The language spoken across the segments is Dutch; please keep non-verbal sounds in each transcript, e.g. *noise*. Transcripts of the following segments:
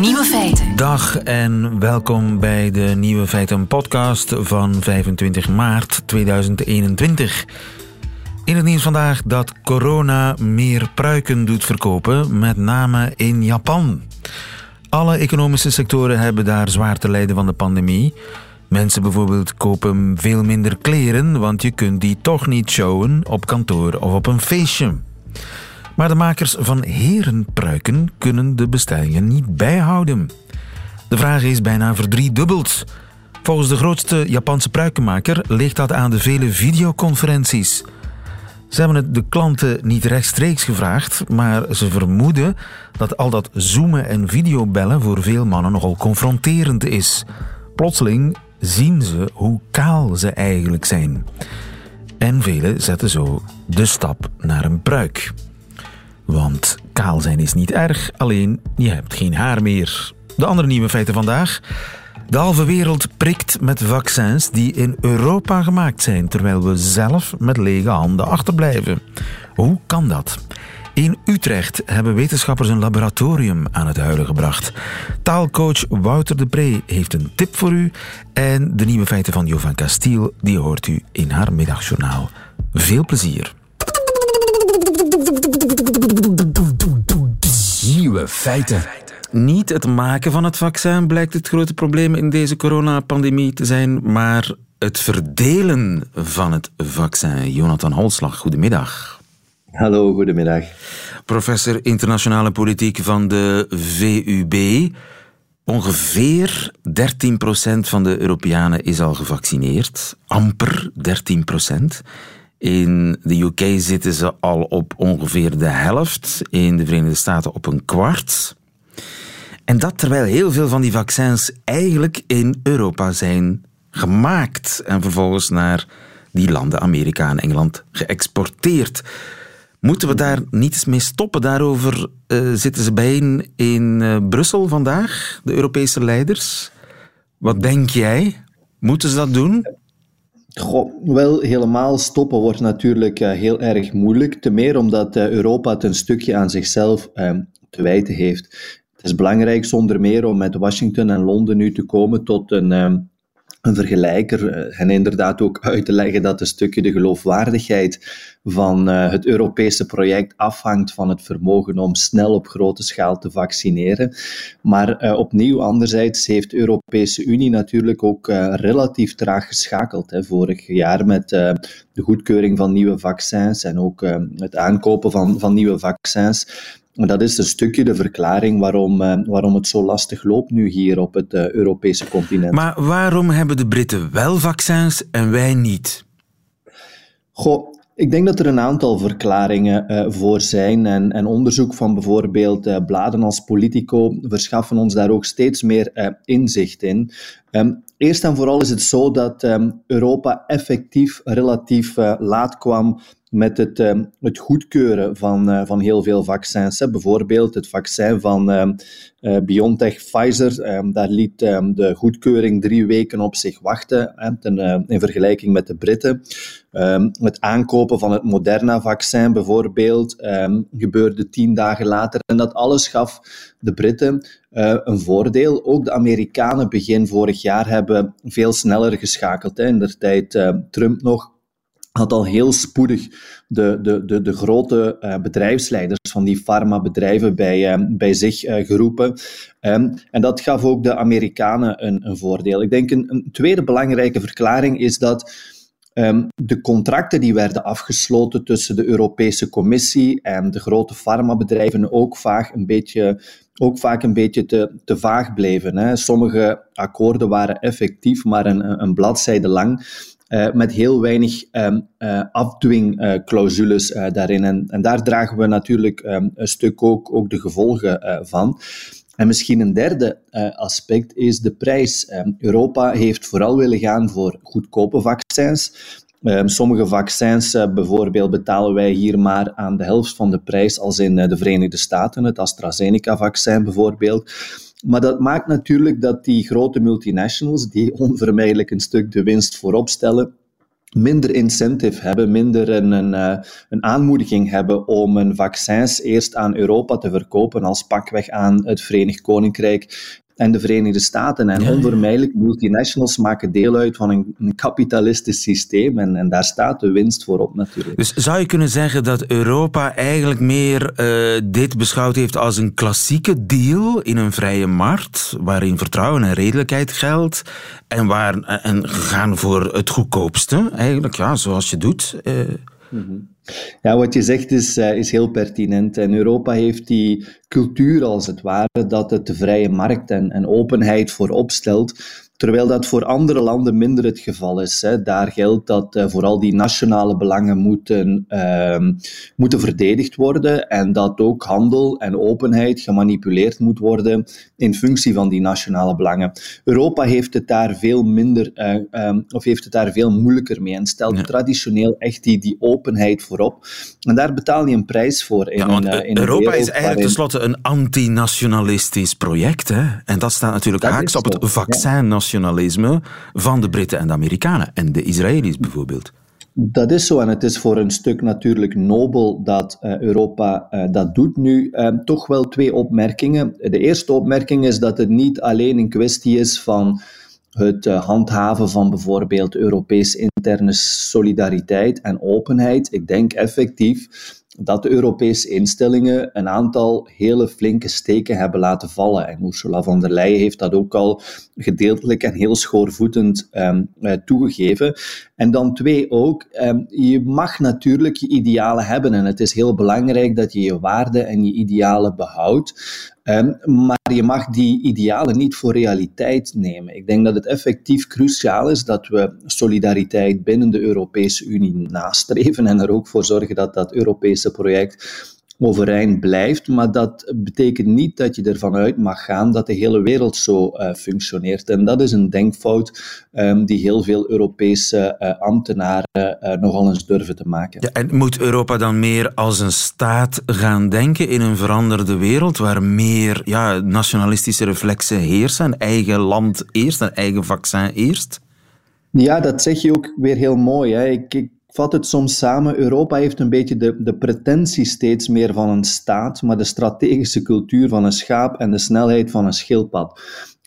Nieuwe feiten. Dag en welkom bij de Nieuwe Feiten podcast van 25 maart 2021. In het nieuws vandaag dat corona meer pruiken doet verkopen, met name in Japan. Alle economische sectoren hebben daar zwaar te lijden van de pandemie. Mensen bijvoorbeeld kopen veel minder kleren, want je kunt die toch niet showen op kantoor of op een feestje. Maar de makers van herenpruiken kunnen de bestellingen niet bijhouden. De vraag is bijna verdriedubbeld. Volgens de grootste Japanse pruikenmaker ligt dat aan de vele videoconferenties. Ze hebben het de klanten niet rechtstreeks gevraagd, maar ze vermoeden dat al dat zoomen en videobellen voor veel mannen nogal confronterend is. Plotseling zien ze hoe kaal ze eigenlijk zijn. En velen zetten zo de stap naar een pruik. Want kaal zijn is niet erg, alleen je hebt geen haar meer. De andere nieuwe feiten vandaag. De halve wereld prikt met vaccins die in Europa gemaakt zijn, terwijl we zelf met lege handen achterblijven. Hoe kan dat? In Utrecht hebben wetenschappers een laboratorium aan het huilen gebracht. Taalcoach Wouter de Pre heeft een tip voor u. En de nieuwe feiten van Jovan Castiel, die hoort u in haar middagjournaal. Veel plezier. Nieuwe feiten. Niet het maken van het vaccin blijkt het grote probleem in deze coronapandemie te zijn, maar het verdelen van het vaccin. Jonathan Holslag, goedemiddag. Hallo, goedemiddag. Professor internationale politiek van de VUB. Ongeveer 13% van de Europeanen is al gevaccineerd. Amper 13%. In de UK zitten ze al op ongeveer de helft, in de Verenigde Staten op een kwart. En dat terwijl heel veel van die vaccins eigenlijk in Europa zijn gemaakt en vervolgens naar die landen, Amerika en Engeland, geëxporteerd. Moeten we daar niet eens mee stoppen? Daarover uh, zitten ze bijeen in uh, Brussel vandaag, de Europese leiders. Wat denk jij? Moeten ze dat doen? Wel, helemaal stoppen wordt natuurlijk uh, heel erg moeilijk. Te meer omdat Europa het een stukje aan zichzelf te wijten heeft. Het is belangrijk zonder meer om met Washington en Londen nu te komen tot een een vergelijker en inderdaad ook uit te leggen dat een stukje de geloofwaardigheid van uh, het Europese project afhangt van het vermogen om snel op grote schaal te vaccineren. Maar uh, opnieuw, anderzijds heeft de Europese Unie natuurlijk ook relatief traag geschakeld. Vorig jaar met de goedkeuring van nieuwe vaccins en ook het aankopen van, van nieuwe vaccins. Dat is een stukje de verklaring waarom, waarom het zo lastig loopt nu hier op het Europese continent. Maar waarom hebben de Britten wel vaccins en wij niet? Goh, ik denk dat er een aantal verklaringen uh, voor zijn. En, en, onderzoek van bijvoorbeeld uh, bladen als Politico verschaffen ons daar ook steeds meer uh, inzicht in. Um, eerst en vooral is het zo dat um, Europa effectief relatief laat kwam met het, uh, het goedkeuren van, uh, van heel veel vaccins. Hè. Bijvoorbeeld het vaccin van uh, BioNTech Pfizer. daar liet de goedkeuring drie weken op zich wachten hè, ten, in vergelijking met de Britten. Het aankopen van het Moderna-vaccin bijvoorbeeld gebeurde tien dagen later. En dat alles gaf de Britten een voordeel. Ook de Amerikanen begin vorig jaar hebben veel sneller geschakeld. Hè. In de tijd Trump nog had al heel spoedig de, de, de, de grote uh, bedrijfsleiders van die farmabedrijven bij, uh, bij zich uh, geroepen. Um, en dat gaf ook de Amerikanen een, een voordeel. Ik denk een, een tweede belangrijke verklaring is dat um, de contracten die werden afgesloten tussen de Europese Commissie en de grote farmabedrijven ook vaak een beetje ook vaak een beetje te, te vaag bleven. Sommige akkoorden waren effectief, maar een, een bladzijde lang. Uh, met heel weinig um, uh, afdwingclausules uh, daarin. En, daar dragen we natuurlijk um, een stuk ook, ook de gevolgen van. En misschien een derde aspect is de prijs. Um, Europa heeft vooral willen gaan voor goedkope vaccins. sommige vaccins bijvoorbeeld betalen wij hier maar aan de helft van de prijs als in de Verenigde Staten, het AstraZeneca-vaccin bijvoorbeeld. Maar dat maakt natuurlijk dat die grote multinationals, die *laughs* onvermijdelijk een stuk de winst voorop stellen, minder incentive hebben, minder een, een, eh, een, aanmoediging hebben om een vaccins eerst aan Europa te verkopen als pakweg aan het Verenigd Koninkrijk en de Verenigde Staten. En onvermijdelijk, multinationals maken deel uit van een, een kapitalistisch systeem en, en, daar staat de winst voor op natuurlijk. Dus zou je kunnen zeggen dat Europa eigenlijk meer uh, dit beschouwd heeft als een klassieke deal in een vrije markt, waarin vertrouwen en redelijkheid geldt en, waar, en gaan voor het goedkoopste, eigenlijk, ja, zoals je doet? Uh, ja, wat je zegt is, uh, is heel pertinent. En Europa heeft die cultuur, als het ware, dat het de vrije markt en, en openheid voorop stelt. Terwijl dat voor andere landen minder het geval is. Hè. Daar geldt dat uh, vooral die nationale belangen moeten, uh, moeten verdedigd worden en dat ook handel en openheid gemanipuleerd moet worden in functie van die nationale belangen. Europa heeft het daar veel minder, uh, um, of heeft het daar veel moeilijker mee en stelt traditioneel echt die, die openheid voorop. En daar betaal je een prijs voor. In ja, een, in Europa is eigenlijk tenslotte een antinationalistisch project. Hè? En dat staat natuurlijk haaks op het vaccin nationalisme van de Britten en de Amerikanen en de Israëli's bijvoorbeeld. Dat is zo en het is voor een stuk natuurlijk nobel dat uh, Europa uh, dat doet. Nu uh, toch wel twee opmerkingen. De eerste opmerking is dat het niet alleen een kwestie is van het handhaven van bijvoorbeeld Europees interne solidariteit en openheid. Ik denk effectief dat de Europese instellingen een aantal hele flinke steken hebben laten vallen. En Ursula von der Leyen heeft dat ook al gedeeltelijk en heel schoorvoetend um, toegegeven. En dan twee ook, um, je mag natuurlijk je idealen hebben en het is heel belangrijk dat je je waarden en je idealen behoudt. Um, maar je mag die idealen niet voor realiteit nemen. Ik denk dat het effectief cruciaal is dat we solidariteit binnen de Europese Unie nastreven en er ook voor zorgen dat dat Europese project overeind blijft, maar dat betekent niet dat je ervan uit mag gaan dat de hele wereld zo uh, functioneert. En dat is een denkfout um, die heel veel Europese uh, ambtenaren uh, nogal eens durven te maken. Ja, en moet Europa dan meer als een staat gaan denken in een veranderde wereld, waar meer ja, nationalistische reflexen heersen, een eigen land eerst, een eigen vaccin eerst? Ja, dat zeg je ook weer heel mooi. Hè. Ik, ik vat het soms samen. Europa heeft een beetje de, de pretentie steeds meer van een staat, maar de strategische cultuur van een schaap en de snelheid van een schildpad.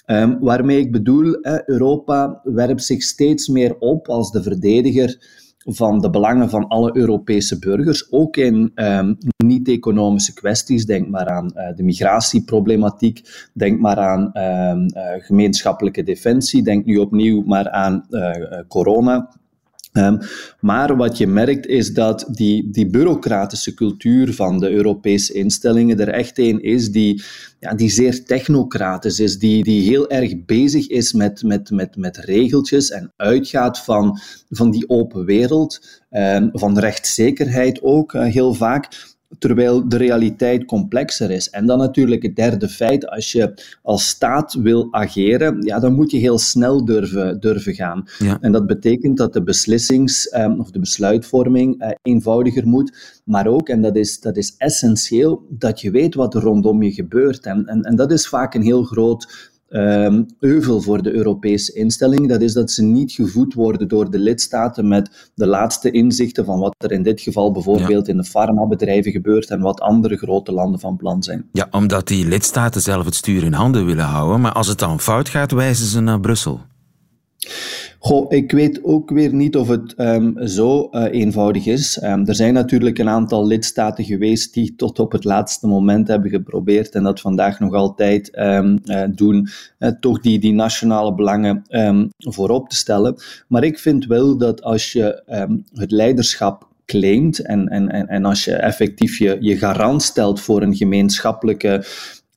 Um, waarmee ik bedoel, Europa werpt zich steeds meer op als de verdediger van de belangen van alle Europese burgers, ook in um, niet-economische kwesties. Denk maar aan uh, de migratieproblematiek, denk maar aan um, uh, gemeenschappelijke defensie, denk nu opnieuw maar aan uh, corona. Um, maar wat je merkt is dat die, die bureaucratische cultuur van de Europese instellingen er echt een is die, ja, die zeer technocratisch is, die, die heel erg bezig is met, met, met, met regeltjes en uitgaat van, van die open wereld, um, van rechtszekerheid ook uh, heel vaak terwijl de realiteit complexer is. En dan natuurlijk het derde feit, als je als staat wil ageren, ja, dan moet je heel snel durven, durven gaan. En dat betekent dat de beslissings- um, of de besluitvorming uh, eenvoudiger moet, maar ook, en dat is, dat is essentieel, dat je weet wat er rondom je gebeurt. En, en, en dat is vaak een heel groot um, euvel voor de Europese instellingen. Dat is dat ze niet gevoed worden door de lidstaten met de laatste inzichten van wat er in dit geval bijvoorbeeld in de farmabedrijven gebeurt en wat andere grote landen van plan zijn. Ja, omdat die lidstaten zelf het stuur in handen willen houden, maar als het dan fout gaat, wijzen ze naar Brussel. Goh, ik weet ook weer niet of het um, zo uh, eenvoudig is. Um, er zijn natuurlijk een aantal lidstaten geweest die tot op het laatste moment hebben geprobeerd en dat vandaag nog altijd um, uh, doen, uh, toch die, die nationale belangen voorop te stellen. Maar ik vind wel dat als je het leiderschap claimt en, en, en als je effectief je, je garant stelt voor een gemeenschappelijke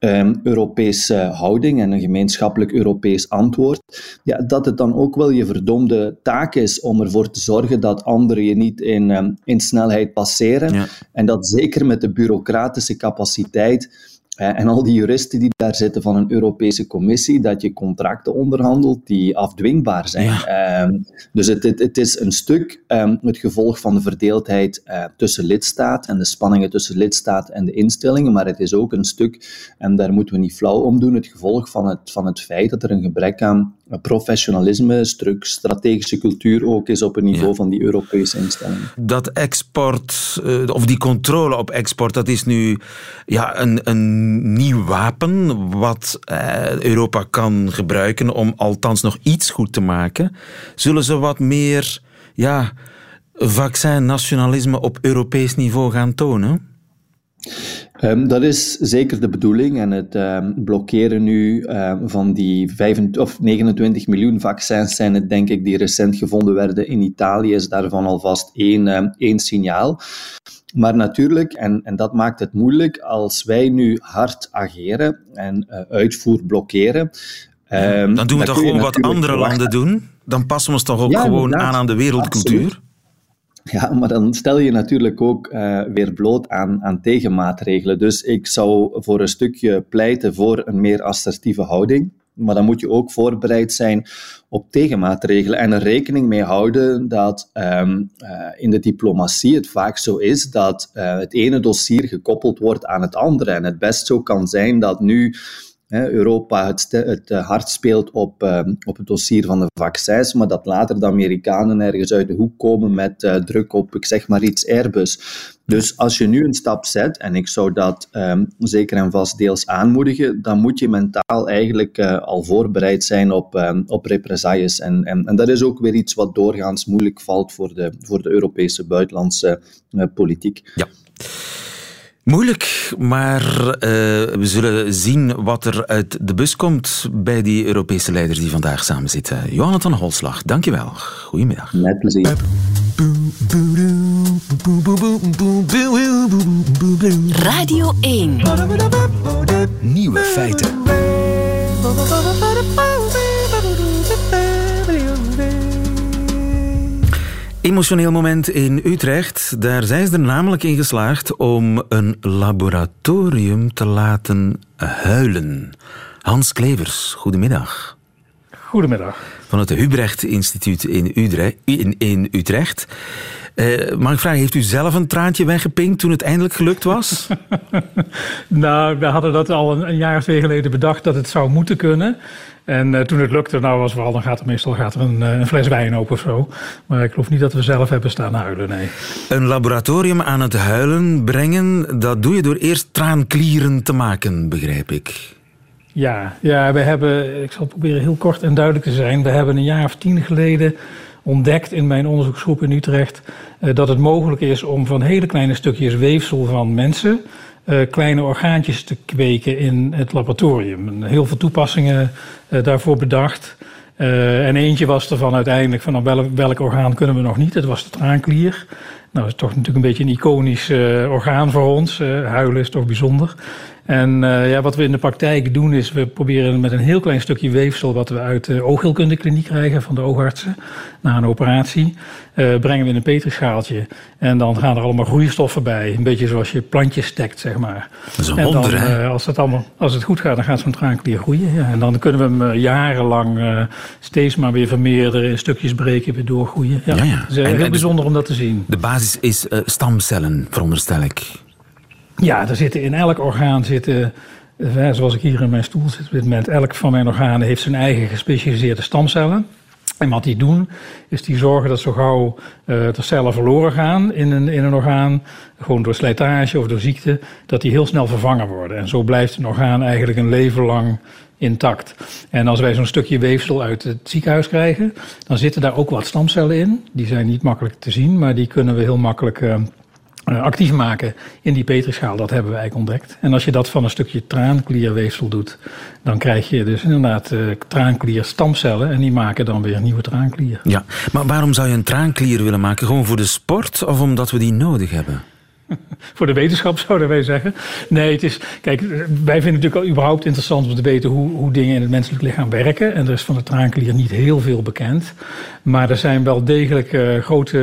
um, Europese houding en een gemeenschappelijk Europees antwoord, ja, dat het dan ook wel je verdomde taak is om ervoor te zorgen dat anderen je niet in, um, in snelheid passeren. En dat zeker met de bureaucratische capaciteit en al die juristen die daar zitten van een Europese Commissie, dat je contracten onderhandelt die afdwingbaar zijn. Ehm, dus het, het, het, is een stuk um, het gevolg van de verdeeldheid uh, tussen lidstaat en de spanningen tussen lidstaat en de instellingen, maar het is ook een stuk, en daar moeten we niet flauw om doen, het gevolg van het, van het feit dat er een gebrek aan professionalisme, strategische cultuur ook is op het niveau van die Europese instellingen. Dat export, uh, of die controle op export, dat is nu ja, een, een nieuw wapen wat uh, Europa kan gebruiken om althans nog iets goed te maken. Zullen ze wat meer ja, vaccin-nationalisme op Europees niveau gaan tonen? Um, dat is zeker de bedoeling. En het um, blokkeren nu um, van die 25, of 29 miljoen vaccins zijn het, denk ik, die recent gevonden werden in Italië, is daarvan alvast één, één signaal. Maar natuurlijk, en, en dat maakt het moeilijk, als wij nu hard ageren en uh, uitvoer blokkeren. dan doen we toch gewoon wat andere landen doen? Dan passen we ons toch ook ja, gewoon aan aan de wereldcultuur? Absoluut. Ja, maar dan stel je natuurlijk ook uh, weer bloot aan, aan tegenmaatregelen. Dus ik zou voor een stukje pleiten voor een meer assertieve houding. Maar dan moet je ook voorbereid zijn op tegenmaatregelen en er rekening mee houden dat um, uh, in de diplomatie het vaak zo is dat uh, het ene dossier gekoppeld wordt aan het andere. En het best zo kan zijn dat nu Europa het, het eh, hard speelt op, ehm, op het dossier van de vaccins, maar dat later de Amerikanen ergens uit de hoek komen met uh, druk op, ik zeg maar iets, Airbus. Dus als je nu een stap zet, en ik zou dat um, zeker en vast deels aanmoedigen, dan moet je mentaal eigenlijk uh, al voorbereid zijn op, um, op represailles. En, en, en, dat is ook weer iets wat doorgaans moeilijk valt voor de, voor de Europese buitenlandse politiek. Ja. Moeilijk, maar uh, we zullen zien wat er uit de bus komt bij die Europese leiders die vandaag samen zitten. Jonathan Holslag, dankjewel. Goedemiddag. Met plezier. Radio 1. Nieuwe feiten. Emotioneel moment in Utrecht. Daar zijn ze er namelijk in geslaagd om een laboratorium te laten huilen. Hans Klevers, goedemiddag. Goedemiddag. Van het Hubrecht Instituut in Utrecht. In, in Utrecht. Uh, mag ik vragen, heeft u zelf een traantje weggepinkt toen het eindelijk gelukt was? *laughs* nou, we hadden dat al een, een, jaar of twee geleden bedacht dat het zou moeten kunnen. En uh, toen het lukte, nou was vooral, dan gaat er meestal gaat er een, eh, een, fles wijn open of zo. Maar ik geloof niet dat we zelf hebben staan huilen, nee. Een laboratorium aan het huilen brengen, dat doe je door eerst traanklieren te maken, begrijp ik. Ja, ja, we hebben, ik zal proberen heel kort en duidelijk te zijn. We hebben een jaar of tien geleden ontdekt in mijn onderzoeksgroep in Utrecht uh, dat het mogelijk is om van hele kleine stukjes weefsel van mensen uh, kleine orgaantjes te kweken in het laboratorium. Heel veel toepassingen uh, daarvoor bedacht. Uh, en eentje was ervan uiteindelijk van nou, welk, orgaan kunnen we nog niet. Dat was de traanklier. Nou, dat is toch natuurlijk een beetje een iconisch orgaan voor ons. huilen is toch bijzonder. En uh, ja, wat we in de praktijk doen is, we proberen met een heel klein stukje weefsel wat we uit de oogheelkundekliniek krijgen van de oogartsen na een operatie, uh, brengen we in een petrischaaltje. En dan gaan er allemaal groeistoffen bij, een beetje zoals je plantjes stekt, zeg maar. Dat is een en wonder, dan, uh, als, het allemaal, als het goed gaat, dan gaat zo'n traanklier groeien. Ja. En dan kunnen we hem jarenlang steeds maar weer vermeerderen, in stukjes breken, weer doorgroeien. Ja, ja, ja. Het is heel en, bijzonder om dat te zien. De basis is stamcellen, veronderstel ik. Ja, er zitten in elk orgaan zitten, eh, zoals ik hier in mijn stoel zit op dit moment, elk van mijn organen heeft zijn eigen gespecialiseerde stamcellen. En wat die doen, is die zorgen dat zo gauw uh, de cellen verloren gaan in een, in een orgaan, gewoon door slijtage of door ziekte, dat die heel snel vervangen worden. En zo blijft een orgaan eigenlijk een leven lang intact. En als wij zo'n stukje weefsel uit het ziekenhuis krijgen, dan zitten daar ook wat stamcellen in. Die zijn niet makkelijk te zien, maar die kunnen we heel makkelijk uh, actief maken in die petrischaal, dat hebben we eigenlijk ontdekt. En als je dat van een stukje traanklierweefsel doet, dan krijg je dus inderdaad uh, traanklierstamcellen en die maken dan weer nieuwe traanklier. Ja, maar waarom zou je een traanklier willen maken? Gewoon voor de sport of omdat we die nodig hebben? *laughs* voor de wetenschap zouden wij zeggen. Nee, het is. Kijk, wij vinden het natuurlijk al überhaupt interessant om te weten hoe, hoe dingen in het menselijk lichaam werken. En er is van de traanklier niet heel veel bekend. Maar er zijn wel degelijk uh, grote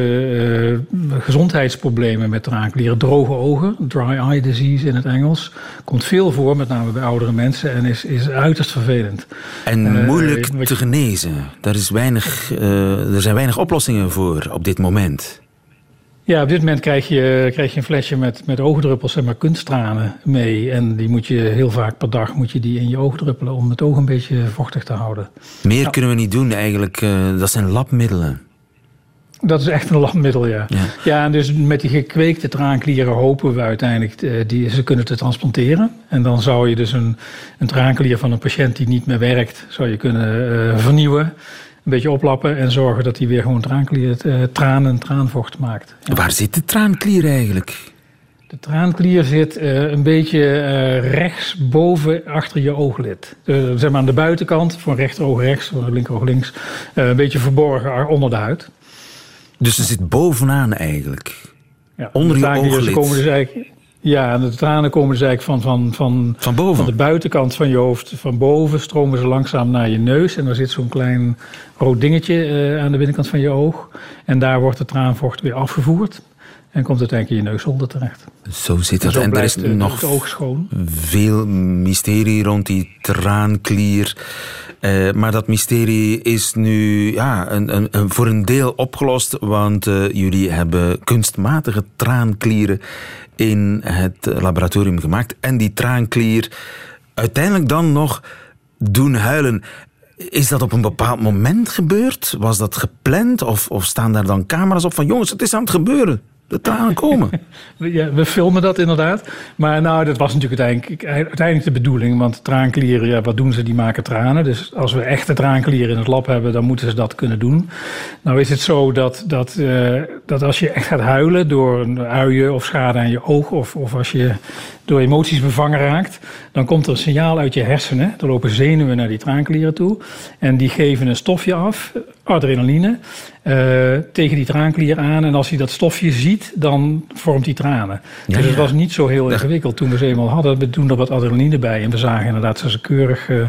uh, gezondheidsproblemen met traanklieren. Droge ogen, dry eye disease in het Engels. Komt veel voor, met name bij oudere mensen. En is, is uiterst vervelend. En uh, moeilijk te genezen. Daar is weinig, er zijn weinig oplossingen voor op dit moment. Ja, op dit moment krijg je, krijg je een flesje met, met oogdruppels, zeg maar kunsttranen mee. En die moet je heel vaak per dag moet je die in je oog druppelen om het oog een beetje vochtig te houden. Meer kunnen we niet doen eigenlijk. Uh, dat zijn labmiddelen. Dat is echt een labmiddel, ja. ja. ja. en dus met die gekweekte traanklieren hopen we uiteindelijk uh, die, ze kunnen te transplanteren. En dan zou je dus een, een traanklier van een patiënt die niet meer werkt, zou je kunnen uh, vernieuwen een beetje oplappen en zorgen dat hij weer gewoon traanklier, uh, tranen, traanvocht maakt. Waar zit de traanklier eigenlijk? De traanklier zit uh, een beetje uh, rechts boven achter je ooglid. zeg maar aan de buitenkant, van rechteroog rechts, van linkeroog links. een beetje verborgen onder de huid. Dus ze zit bovenaan eigenlijk? Ja, onder je ooglid? Komen dus eigenlijk, ja, en de tranen komen dus eigenlijk van, van, van, van, boven. van de buitenkant van je hoofd. Van boven stromen ze langzaam naar je neus. En dan zit zo'n klein rood dingetje uh, aan de binnenkant van je oog. En daar wordt de traanvocht weer afgevoerd. En komt uiteindelijk in je neusholder terecht. Zo zit het. En, en er is nog veel mysterie rond die traanklier. Uh, maar dat mysterie is nu ja, een, een, een voor een deel opgelost. Want uh, jullie hebben kunstmatige traanklieren in het laboratorium gemaakt. En die traanklier uiteindelijk dan nog doen huilen. Is dat op een bepaald moment gebeurd? Was dat gepland? Of, of staan daar dan camera's op van jongens, het is aan het gebeuren? De tranen komen. *laughs* ja, we filmen dat inderdaad. Maar nou, dat was natuurlijk uiteindelijk, uiteindelijk de bedoeling. Want traanklieren, ja, wat doen ze? Die maken tranen. Dus als we echte traanklieren in het lab hebben, dan moeten ze dat kunnen doen. Nou is het zo dat, dat, uh, dat als je echt gaat huilen door een uien of schade aan je oog... of, of als je door emoties bevangen raakt, dan komt er een signaal uit je hersenen. Er lopen zenuwen naar die traanklieren toe. En die geven een stofje af, adrenaline, uh, tegen die traanklier aan. En als hij dat stofje ziet, dan vormt hij tranen. Ja, dus het was niet zo heel ingewikkeld toen we ze eenmaal hadden. We doen er wat adrenaline bij. En we zagen inderdaad dat ze keurig uh,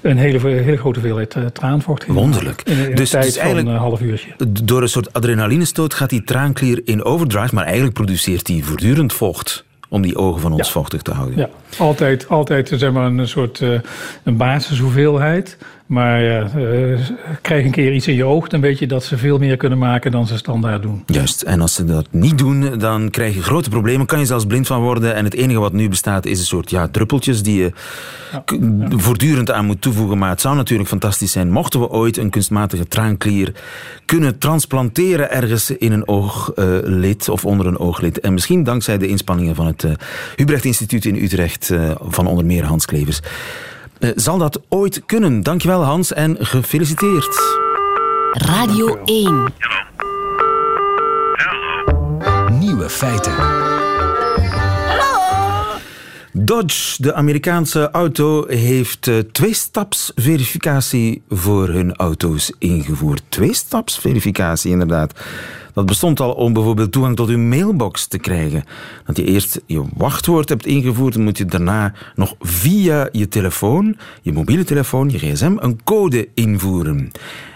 een hele, hele grote hoeveelheid uh, traanvocht Wonderlijk. In, in dus, tijd dus eigenlijk van een half uurtje. Door een soort adrenalinestoot gaat die traanklier in overdrive, maar eigenlijk produceert hij voortdurend vocht om die ogen van ons vochtig te houden. Ja, altijd, altijd zeg maar, een soort uh, een basishoeveelheid. Maar ja, uh, krijg een keer iets in je oog, dan weet je dat ze veel meer kunnen maken dan ze standaard doen. Juist, en als ze dat niet doen, dan krijg je grote problemen. Kan je zelfs blind van worden. En het enige wat nu bestaat is een soort ja, druppeltjes die je ja, voortdurend aan moet toevoegen. Maar het zou natuurlijk fantastisch zijn mochten we ooit een kunstmatige traanklier kunnen transplanteren ergens in een ooglid of onder een ooglid. En misschien dankzij de inspanningen van het uh, Hubrecht Instituut in Utrecht, uh, van onder meer Hans Klevers. Uh, zal dat ooit kunnen? Dankjewel Hans en gefeliciteerd. Radio 1. Nieuwe feiten. Dodge, de Amerikaanse auto, heeft uh, twee-stapsverificatie voor hun auto's ingevoerd. Twee-stapsverificatie, inderdaad. Dat bestond al om bijvoorbeeld toegang tot uw mailbox te krijgen. Dat je eerst je wachtwoord hebt ingevoerd, dan moet je daarna nog via je telefoon, je mobiele telefoon, je gsm, een code invoeren.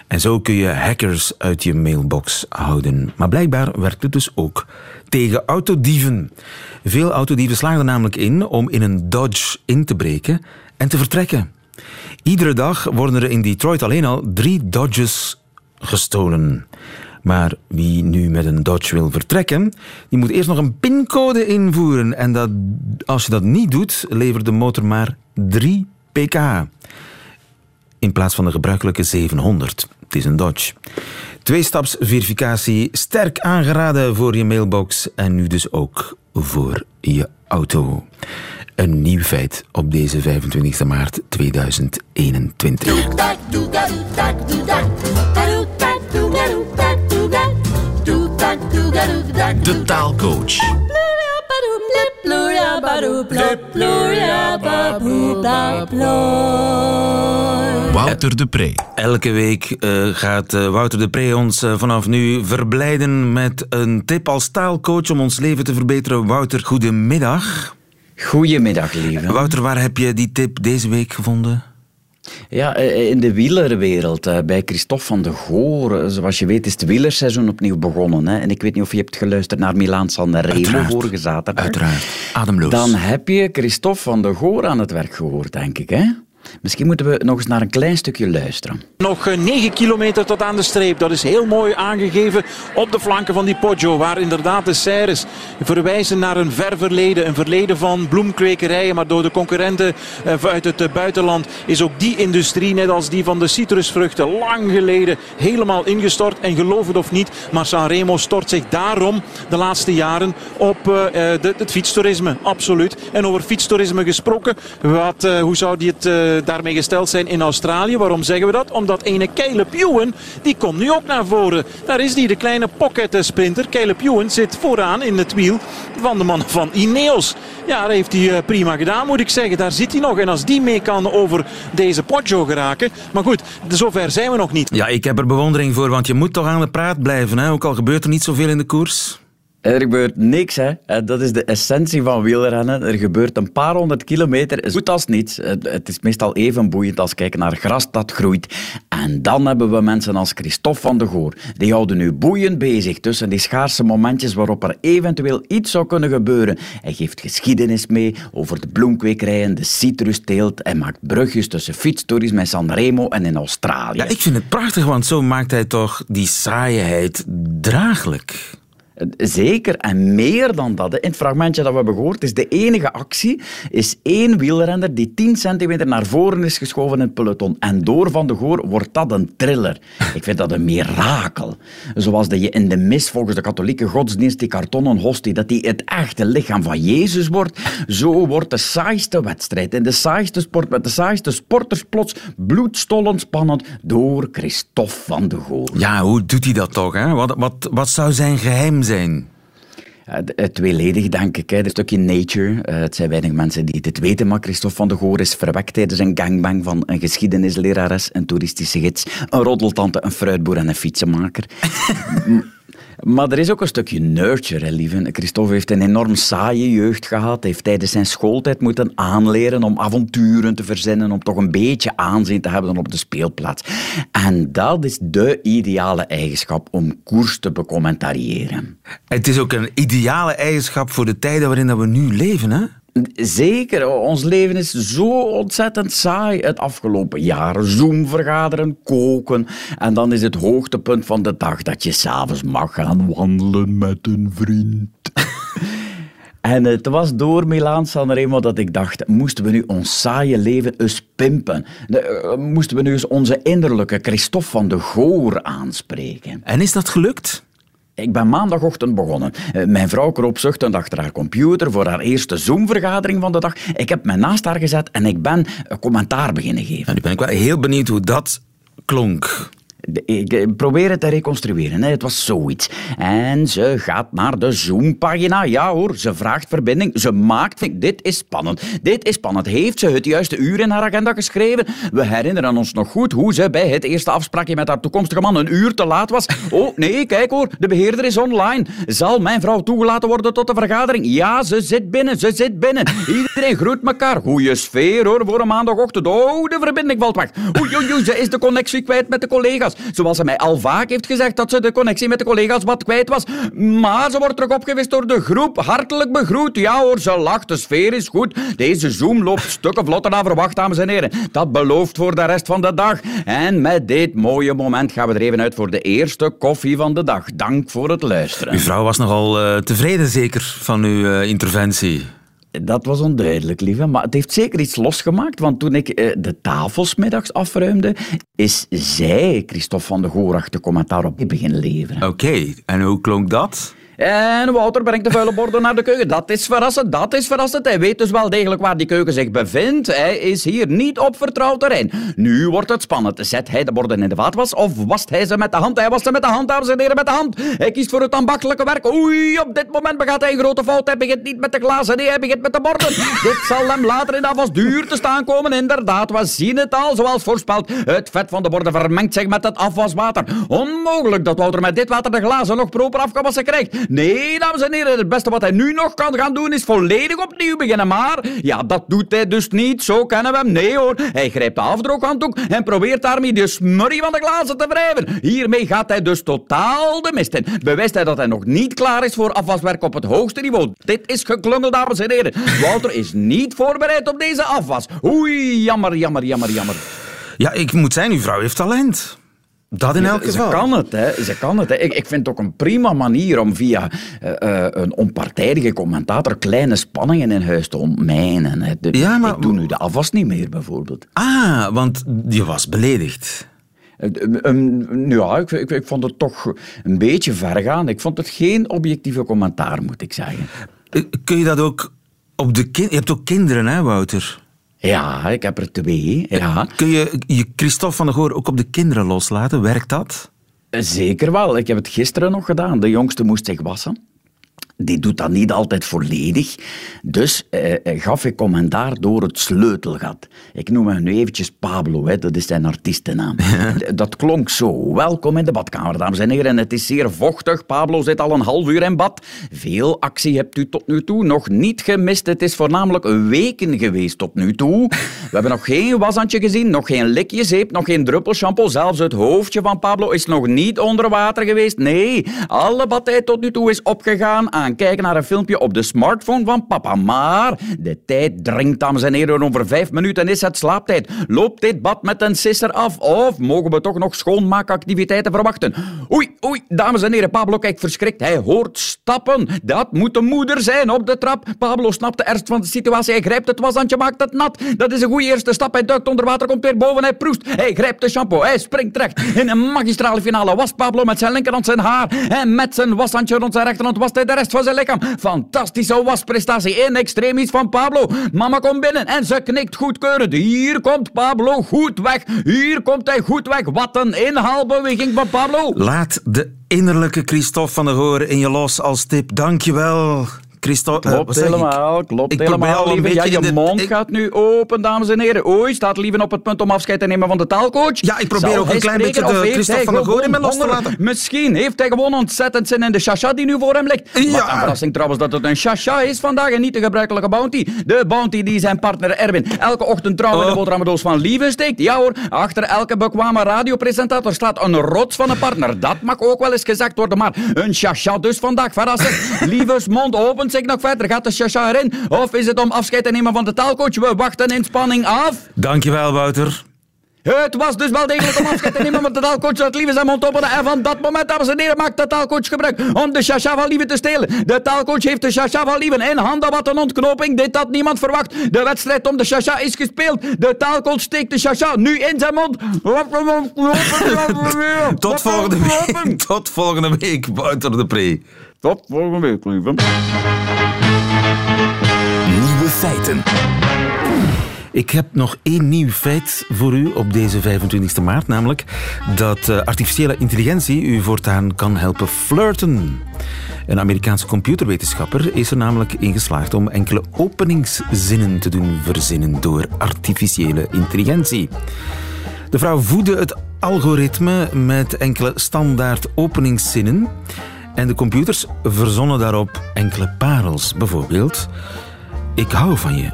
En zo kun je hackers uit je mailbox houden. Maar blijkbaar werkt het dus ook tegen autodieven. Veel autodieven slagen er namelijk in om in een Dodge in te breken en te vertrekken. Iedere dag worden er in Detroit alleen al drie Dodges gestolen. Maar wie nu met een Dodge wil vertrekken, die moet eerst nog een pincode invoeren. En dat, als je dat niet doet, levert de motor maar 3 pk. In plaats van de gebruikelijke 700. Het is een Dodge. Tweestapsverificatie, sterk aangeraden voor je mailbox en nu dus ook voor je auto. Een nieuw feit op deze 25 maart 2021. De taalcoach. Wouter de Pre. Elke week uh, gaat uh, Wouter de Pre ons uh, vanaf nu verblijden met een tip als taalcoach om ons leven te verbeteren. Wouter, goedemiddag. Goedemiddag, lieve. Wouter, waar heb je die tip deze week gevonden? Ja, eh, in de wielerwereld, eh, bij Christophe van de Goor. Eh, zoals je weet is het wielerseizoen opnieuw begonnen. Hè? En ik weet niet of je hebt geluisterd naar Milaan Sanremo vorige zaterdag. Uiteraard, ademloos. Dan heb je Christophe van de Goor aan het werk gehoord, denk ik. Hè? Misschien moeten we nog eens naar een klein stukje luisteren. Nog 9 eh, kilometer tot aan de streep. Dat is heel mooi aangegeven op de flanken van die Poggio. Waar inderdaad de serres verwijzen naar een ver verleden. Een verleden van bloemkwekerijen. Maar door de concurrenten eh, uit het eh, buitenland is ook die industrie, net als die van de citrusvruchten, lang geleden helemaal ingestort. En geloof het of niet, maar Sanremo stort zich daarom de laatste jaren op het fietstoerisme. Absoluut. En over fietstoerisme gesproken. Wat, hoe zou die het daarmee gesteld zijn in Australië? Waarom zeggen we dat? Omdat ene Caleb Ewan, die komt nu ook naar voren. Daar is die, de kleine pocket sprinter. Caleb Ewan zit vooraan in het wiel van de man van Ineos. Ja, dat heeft hij eh, prima gedaan, moet ik zeggen. Daar zit hij nog. En als die mee kan over deze Poggio geraken. Maar goed, zover zijn we nog niet. Ja, ik heb er bewondering voor, want je moet toch aan de praat blijven. Hè? Ook al gebeurt er niet zoveel in de koers. Er gebeurt niks, hè. Dat is de essentie van wielrennen. Er gebeurt een paar honderd kilometer, goed als niets. Het is meestal even boeiend als kijken naar gras dat groeit. En dan hebben we mensen als Christophe van de Goor. Die houden nu boeiend bezig tussen die schaarse momentjes waarop er eventueel iets zou kunnen gebeuren. Hij geeft geschiedenis mee over de bloemkwekerijen, de citrusteelt. Hij maakt brugjes tussen fietstoerisme in Sanremo en in Australië. Ja, ik vind het prachtig, want zo maakt hij toch die saaiheid draaglijk. Zeker, en meer dan dat. In het fragmentje dat we hebben gehoord, is de enige actie is één wielrenner die 10 centimeter naar voren is geschoven in het peloton. En door Van de Goor wordt dat een thriller. Ik vind dat een mirakel. Zoals dat je in de mis volgens de katholieke godsdienst die kartonnen hostie, dat die het echte lichaam van Jezus wordt. Zo wordt de saaiste wedstrijd in de saaiste sport met de saaiste sporters plots bloedstollend spannend door Christophe van de Goor. Ja, hoe doet hij dat toch? Hè? Wat, wat, wat zou zijn geheim zijn? tweeledig, denk ik. Hè. Een stukje nature. Eh, het zijn weinig mensen die het weten, maar Christophe van de Goor is verwekt tijdens een gangbang van een geschiedenislerares, een toeristische gids, een roddeltante, een fruitboer en een fietsenmaker. *laughs* Maar er is ook een stukje nurture, hè, lieve. Christophe heeft een enorm saaie jeugd gehad. Heeft tijdens zijn schooltijd moeten aanleren om avonturen te verzinnen, om toch een beetje aanzien te hebben op de speelplaats. En dat is de ideale eigenschap om koers te becommentariëren. Het is ook een ideale eigenschap voor de tijden waarin we nu leven, hè? Zeker, ons leven is zo ontzettend saai het afgelopen jaar. Zoom vergaderen, koken. En dan is het hoogtepunt van de dag dat je s'avonds mag gaan wandelen met een vriend. *laughs* En het was door Milaan Sanremo dat ik dacht, moesten we nu ons saaie leven eens pimpen? Eh, moesten we nu eens onze innerlijke Christophe van de Goor aanspreken? En is dat gelukt? Ik ben maandagochtend begonnen. Eh, mijn vrouw kroop zuchtend achter haar computer voor haar eerste Zoom-vergadering van de dag. Ik heb mij naast haar gezet en ik ben commentaar beginnen geven. nu ben ik wel heel benieuwd hoe dat klonk. Ik probeer het te reconstrueren. Het was zoiets. En ze gaat naar de Zoom-pagina. Ja hoor, ze vraagt verbinding. Ze maakt... Dit is spannend. Dit is spannend. Heeft ze het juiste uur in haar agenda geschreven? We herinneren ons nog goed hoe ze bij het eerste afspraakje met haar toekomstige man een uur te laat was. Oh, nee, kijk hoor. De beheerder is online. Zal mijn vrouw toegelaten worden tot de vergadering? Ja, ze zit binnen. Ze zit binnen. Iedereen groet elkaar. Goeie sfeer hoor, voor een maandagochtend. Oh, de verbinding valt weg. Oei, oei, oei, ze is de connectie kwijt met de collega's. Zoals ze mij al vaak heeft gezegd dat ze de connectie met de collega's wat kwijt was. Maar ze wordt terug opgewist door de groep. Hartelijk begroet. Ja hoor, ze lacht. De sfeer is goed. Deze Zoom loopt stukken vlotter dan verwacht, dames en heren. Dat belooft voor de rest van de dag. En met dit mooie moment gaan we er even uit voor de eerste koffie van de dag. Dank voor het luisteren. Uw vrouw was nogal uh, tevreden zeker van uw uh, interventie. Dat was onduidelijk, lieve. Maar het heeft zeker iets losgemaakt. Want toen ik uh, de tafelsmiddags afruimde, is zij, Christophe van de Goorach, de commentaar op begin leveren. Oké, en hoe klonk dat? En Wouter brengt de vuile borden naar de keuken. Dat is verrassend, dat is verrassend. Hij weet dus wel degelijk waar die keuken zich bevindt. Hij is hier niet op vertrouwd terrein. Nu wordt het spannend. Zet hij de borden in de vaatwas of wast hij ze met de hand? Hij wast ze met de hand, dames en heren, met de hand. Hij kiest voor het ambachtelijke werk. Oei, op dit moment begaat hij een grote fout. Hij begint niet met de glazen, nee, hij begint met de borden. *laughs* dit zal hem later in de afwas duur te staan komen. Inderdaad, we zien het al, zoals voorspeld. Het vet van de borden vermengt zich met het afwaswater. Onmogelijk dat Wouter met dit water de glazen nog proper afgewassen krijgt. Nee, dames en heren, het beste wat hij nu nog kan gaan doen is volledig opnieuw beginnen. Maar ja, dat doet hij dus niet. Zo kennen we hem. Nee hoor, hij grijpt de afdrooghanddoek en probeert daarmee de smurrie van de glazen te wrijven. Hiermee gaat hij dus totaal de mist in. Bewijst hij dat hij nog niet klaar is voor afwaswerk op het hoogste niveau. Dit is geklungel, dames en heren. Walter is niet voorbereid op deze afwas. Oei, jammer, jammer, jammer, jammer. Ja, ik moet zijn, uw vrouw heeft talent. Dat in elk Ze geval. kan het, hè. Ze kan het. Hè. Ik, ik vind het ook een prima manier om via eh, eh, een onpartijdige commentator kleine spanningen in huis te ontmijnen. Hè. De- Ja, maar- Ik doe nu de afwas niet meer, bijvoorbeeld. Ah, want je was beledigd. Eh, eh, ja, ik, ik, ik vond het toch een beetje ver gaan. Ik vond het geen objectieve commentaar, moet ik zeggen. Kun je dat ook op de kind... Je hebt ook kinderen, hè, Wouter? Ja, ik heb er twee. Ja. Kun je je Christophe van der Goor ook op de kinderen loslaten? Werkt dat? Zeker wel. Ik heb het gisteren nog gedaan. De jongste moest zich wassen. Die doet dat niet altijd volledig. Dus eh, eh, gaf ik commentaar door het sleutelgat. Ik noem hem nu eventjes Pablo, hè. dat is zijn artiestennaam. *laughs* Dat klonk zo. Welkom in de badkamer, dames en heren. Het is zeer vochtig. Pablo zit al een half uur in bad. Veel actie hebt u tot nu toe nog niet gemist. Het is voornamelijk weken geweest tot nu toe. We hebben nog geen washandje gezien, nog geen likje zeep, nog geen druppel shampoo. Zelfs het hoofdje van Pablo is nog niet onder water geweest. Nee, alle badtijd tot nu toe is opgegaan aan kijken naar een filmpje op de smartphone van papa. Maar de tijd dringt, dames en heren. Over vijf minuten is het slaaptijd. Loopt dit bad met een sisser af? Of mogen we toch nog schoonmaakactiviteiten verwachten? Oei, oei, dames en heren. Pablo kijkt verschrikt. Hij hoort stappen. Dat moet de moeder zijn op de trap. Pablo snapt de ernst van de situatie. Hij grijpt het washandje, maakt het nat. Dat is een goede eerste stap. Hij duikt onder water, komt weer boven. Hij proest. Hij grijpt de shampoo. Hij springt terecht. In een magistrale finale wast Pablo met zijn linkerhand zijn haar. En met zijn washandje rond zijn rechterhand wast hij de rest van zijn lichaam. Fantastische wasprestatie in extremis van Pablo. Mama komt binnen en ze knikt goedkeurend. Hier komt Pablo goed weg. Hier komt hij goed weg. Wat een inhaalbeweging van Pablo. Laat de innerlijke Christophe van der Goor in je los als tip. Dankjewel, Christophe. Eh, Klopt zeg ik? helemaal, klopt Ik probeer helemaal, al een. Ja, beetje je de- mond ik- gaat nu open, dames en heren. Oei, staat Lieven op het punt om afscheid te nemen van de taalcoach? Ja, ik probeer Zal ook een klein beetje de Christophe van der Goor me los te laten? Misschien heeft hij gewoon ontzettend zin in de chacha die nu voor hem ligt. Ja. Wat een verrassing trouwens dat het een chacha is vandaag en niet de gebruikelijke bounty. De bounty die zijn partner Erwin elke ochtend trouw in de Oh. boterhammendoos van Lieven steekt. Ja hoor, achter elke bekwame radiopresentator staat een rots van een partner. Dat mag ook wel eens gezegd worden, maar een chacha dus vandaag. Verrassend. *laughs* Lieves mond opent nog verder. Gaat de chacha erin? Of is het om afscheid te nemen van de taalcoach? We wachten in spanning af. Dankjewel, Wouter. Het was dus wel degelijk om afscheid te nemen van de taalcoach dat Lieve zijn mond opende. En van dat moment, dames en heren, maakt de taalcoach gebruik om de chacha van Lieve te stelen. De taalcoach heeft de chacha van Lieve in handen. Wat een ontknoping. Dit had niemand verwacht. De wedstrijd om de chacha is gespeeld. De taalcoach steekt de chacha nu in zijn mond. *laughs* Tot volgende week. Tot volgende week, Wouter de Pre. Tot volgende week, lieve. Nieuwe feiten. Ik heb nog één nieuw feit voor u op deze 25 maart, namelijk dat eh, artificiële intelligentie u voortaan kan helpen flirten. Een Amerikaanse computerwetenschapper is er namelijk in geslaagd om enkele openingszinnen te doen verzinnen door artificiële intelligentie. De vrouw voedde het algoritme met enkele standaard openingszinnen en de computers verzonnen daarop enkele parels. Bijvoorbeeld, ik hou van je.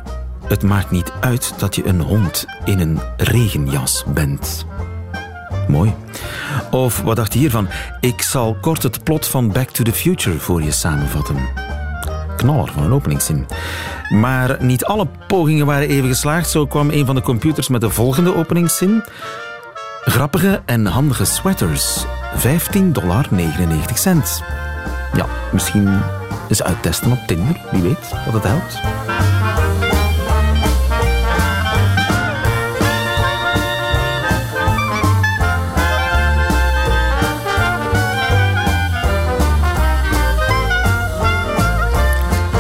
Het maakt niet uit dat je een hond in een regenjas bent. Mooi. Of wat dacht je hiervan? Ik zal kort het plot van Back to the Future voor je samenvatten. Knaller van een openingszin. Maar niet alle pogingen waren even geslaagd. Zo kwam een van de computers met de volgende openingszin. Grappige en handige sweaters. 15,99 dollar. Ja, misschien eens uittesten op Tinder. Wie weet wat het helpt.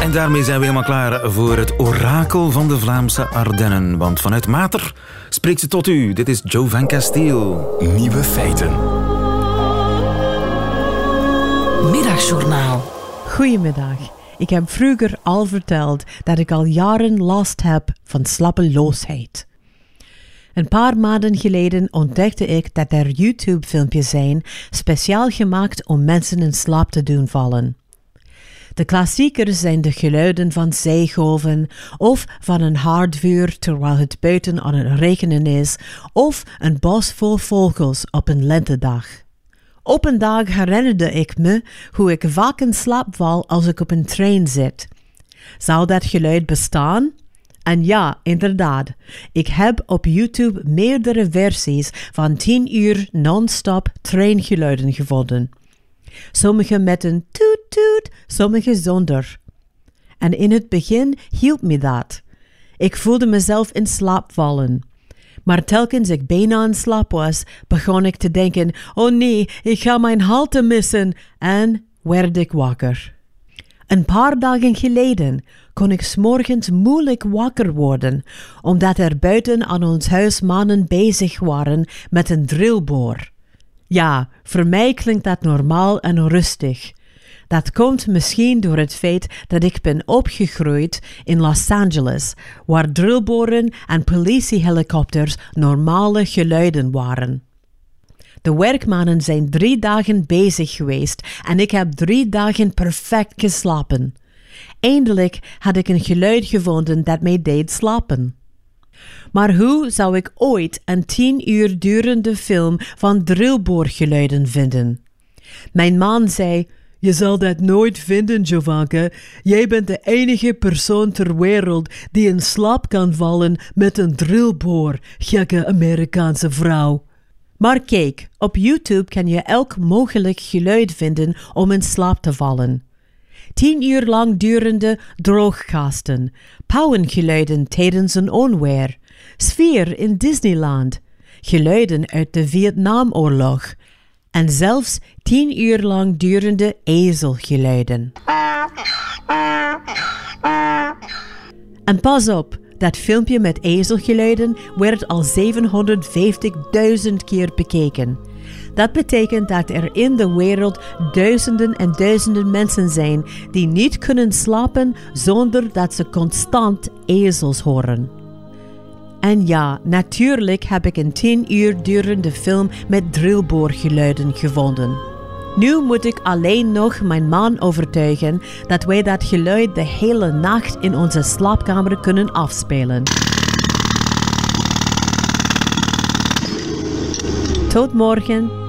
En daarmee zijn we helemaal klaar voor het orakel van de Vlaamse Ardennen. Want vanuit Mater spreekt ze tot u. Dit is Joe van Castile. Nieuwe feiten. Middagjournaal. Goedemiddag. Ik heb vroeger al verteld dat ik al jaren last heb van slappeloosheid. Een paar maanden geleden ontdekte ik dat er YouTube-filmpjes zijn speciaal gemaakt om mensen in slaap te doen vallen. De klassiekers zijn de geluiden van zeegolven, of van een haardvuur terwijl het buiten aan het regenen is, of een bos vol vogels op een lentedag. Op een dag herinnerde ik me hoe ik vaak in slaap val als ik op een trein zit. Zou dat geluid bestaan? En ja, inderdaad, ik heb op YouTube meerdere versies van 10 uur non-stop treingeluiden gevonden. Sommige met een toet toet, sommige zonder. En in het begin hielp me dat. Ik voelde mezelf in slaap vallen. Maar telkens ik bijna in slaap was, begon ik te denken: oh nee, ik ga mijn halte missen. En werd ik wakker. Een paar dagen geleden kon ik s'morgens moeilijk wakker worden, omdat er buiten aan ons huis mannen bezig waren met een drillboor. Ja, voor mij klinkt dat normaal en rustig. Dat komt misschien door het feit dat ik ben opgegroeid in Los Angeles, waar drillboren en politiehelikopters normale geluiden waren. De werkmannen zijn drie dagen bezig geweest en ik heb drie dagen perfect geslapen. Eindelijk had ik een geluid gevonden dat mij deed slapen. Maar hoe zou ik ooit een tien uur durende film van drillboorgeluiden vinden? Mijn man zei: Je zal dat nooit vinden, Jovanka. Jij bent de enige persoon ter wereld die in slaap kan vallen met een drillboor, gekke Amerikaanse vrouw. Maar kijk, op YouTube kan je elk mogelijk geluid vinden om in slaap te vallen. Tien uur lang durende droogkasten, pauwengeluiden tijdens een onweer, sfeer in Disneyland, geluiden uit de Vietnamoorlog en zelfs tien uur lang durende ezelgeluiden. En pas op, dat filmpje met ezelgeluiden werd al 750.000 keer bekeken. Dat betekent dat er in de wereld duizenden en duizenden mensen zijn die niet kunnen slapen zonder dat ze constant ezels horen. En ja, natuurlijk heb ik een 10 uur durende film met drillboorgeluiden gevonden. Nu moet ik alleen nog mijn man overtuigen dat wij dat geluid de hele nacht in onze slaapkamer kunnen afspelen. Tot morgen.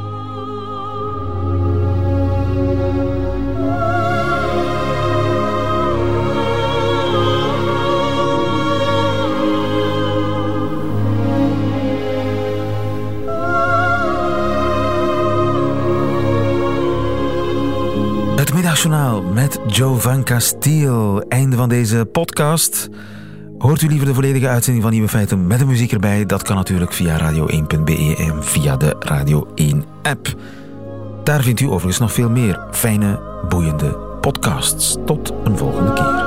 Middagjournaal met Joe van Castiel. Einde van deze podcast. Hoort u liever de volledige uitzending van Nieuwe Feiten met de muziek erbij? Dat kan natuurlijk via radio1.be en via de Radio 1 app. Daar vindt u overigens nog veel meer fijne, boeiende podcasts. Tot een volgende keer.